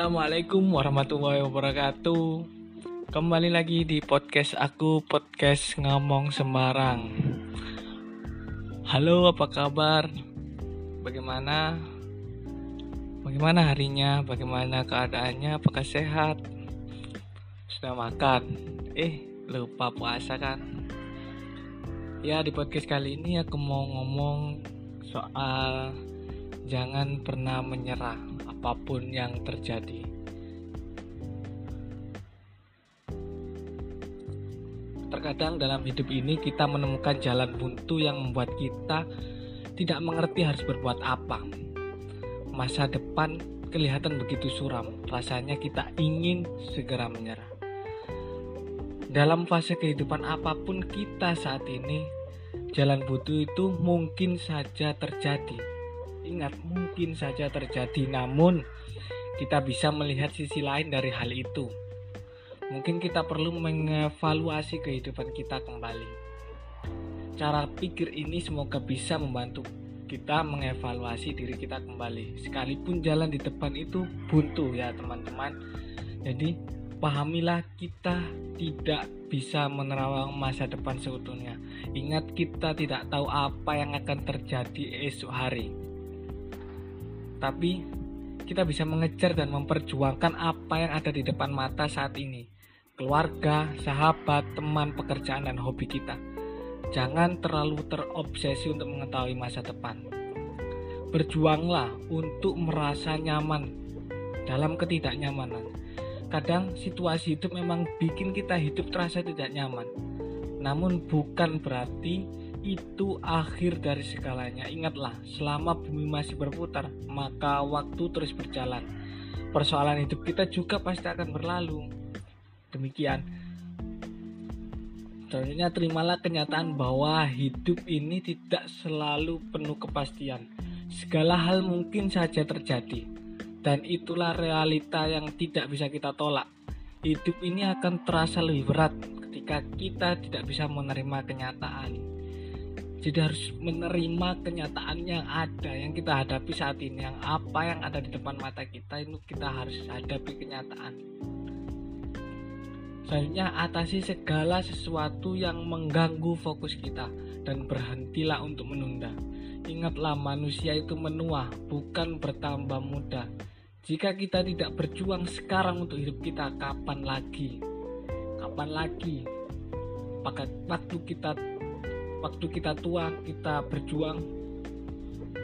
Assalamualaikum warahmatullahi wabarakatuh. Kembali lagi di podcast aku, podcast ngomong sembarang. Halo, apa kabar? Bagaimana? Bagaimana harinya? Bagaimana keadaannya? Apakah sehat? Sudah makan? Eh, lupa puasa kan? Ya, di podcast kali ini aku mau ngomong soal jangan pernah menyerah apa pun yang terjadi. Terkadang dalam hidup ini kita menemukan jalan buntu yang membuat kita tidak mengerti harus berbuat apa. Masa depan kelihatan begitu suram, rasanya kita ingin segera menyerah. Dalam fase kehidupan apa pun kita saat ini, jalan buntu itu mungkin saja terjadi Ingat, mungkin saja terjadi, namun kita bisa melihat sisi lain dari hal itu. Mungkin kita perlu mengevaluasi kehidupan kita kembali. Cara pikir ini semoga bisa membantu kita mengevaluasi diri kita kembali. Sekalipun jalan di depan itu buntu ya teman-teman. Jadi pahamilah kita tidak bisa menerawang masa depan seutuhnya. Ingat kita tidak tahu apa yang akan terjadi esok hari tapi kita bisa mengejar dan memperjuangkan apa yang ada di depan mata saat ini. Keluarga, sahabat, teman, pekerjaan, dan hobi kita. Jangan terlalu terobsesi untuk mengetahui masa depan. Berjuanglah untuk merasa nyaman dalam ketidaknyamanan. Kadang situasi hidup memang bikin kita hidup terasa tidak nyaman. Namun bukan berarti itu akhir dari segalanya. Ingatlah, selama bumi masih berputar, maka waktu terus berjalan. Persoalan hidup kita juga pasti akan berlalu. Demikian. Selanjutnya terimalah kenyataan bahwa hidup ini tidak selalu penuh kepastian. Segala hal mungkin saja terjadi. Dan itulah realita yang tidak bisa kita tolak. Hidup ini akan terasa lebih berat ketika kita tidak bisa menerima kenyataan jadi harus menerima kenyataan yang ada yang kita hadapi saat ini. Yang apa yang ada di depan mata kita itu kita harus hadapi kenyataan. Selanjutnya atasi segala sesuatu yang mengganggu fokus kita dan berhentilah untuk menunda. Ingatlah manusia itu menua bukan bertambah muda. Jika kita tidak berjuang sekarang untuk hidup kita kapan lagi? Kapan lagi? Pakai waktu kita waktu kita tua kita berjuang.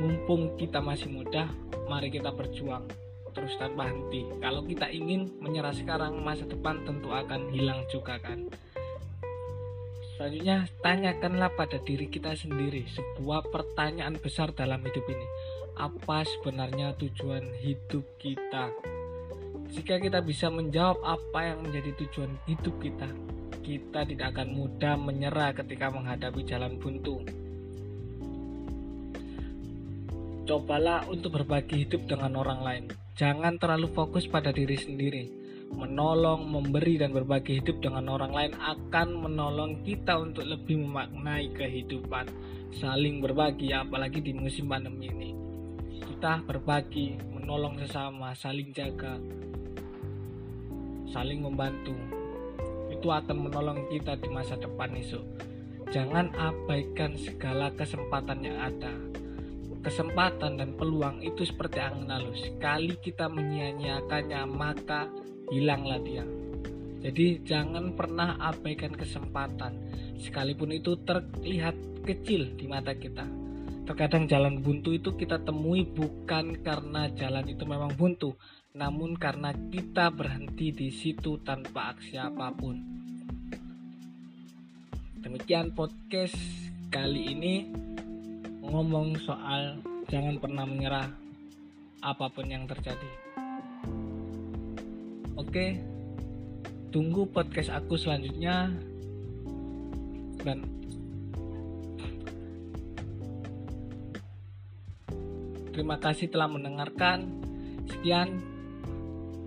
Mumpung kita masih muda mari kita berjuang terus tanpa henti. Kalau kita ingin menyerah sekarang masa depan tentu akan hilang juga kan. Selanjutnya tanyakanlah pada diri kita sendiri sebuah pertanyaan besar dalam hidup ini. Apa sebenarnya tujuan hidup kita? Jika kita bisa menjawab apa yang menjadi tujuan hidup kita kita tidak akan mudah menyerah ketika menghadapi jalan buntu. Cobalah untuk berbagi hidup dengan orang lain. Jangan terlalu fokus pada diri sendiri. Menolong, memberi, dan berbagi hidup dengan orang lain akan menolong kita untuk lebih memaknai kehidupan. Saling berbagi, apalagi di musim pandemi ini. Kita berbagi, menolong sesama, saling jaga, saling membantu itu akan menolong kita di masa depan esok. Jangan abaikan segala kesempatan yang ada. Kesempatan dan peluang itu seperti angin lalu. Sekali kita menyia-nyiakannya, maka hilanglah dia. Jadi jangan pernah abaikan kesempatan. Sekalipun itu terlihat kecil di mata kita. Terkadang jalan buntu itu kita temui bukan karena jalan itu memang buntu, namun karena kita berhenti di situ tanpa aksi apa pun. Demikian podcast kali ini ngomong soal jangan pernah menyerah apa pun yang terjadi. Oke, tunggu podcast aku selanjutnya dan terima kasih telah mendengarkan. Sekian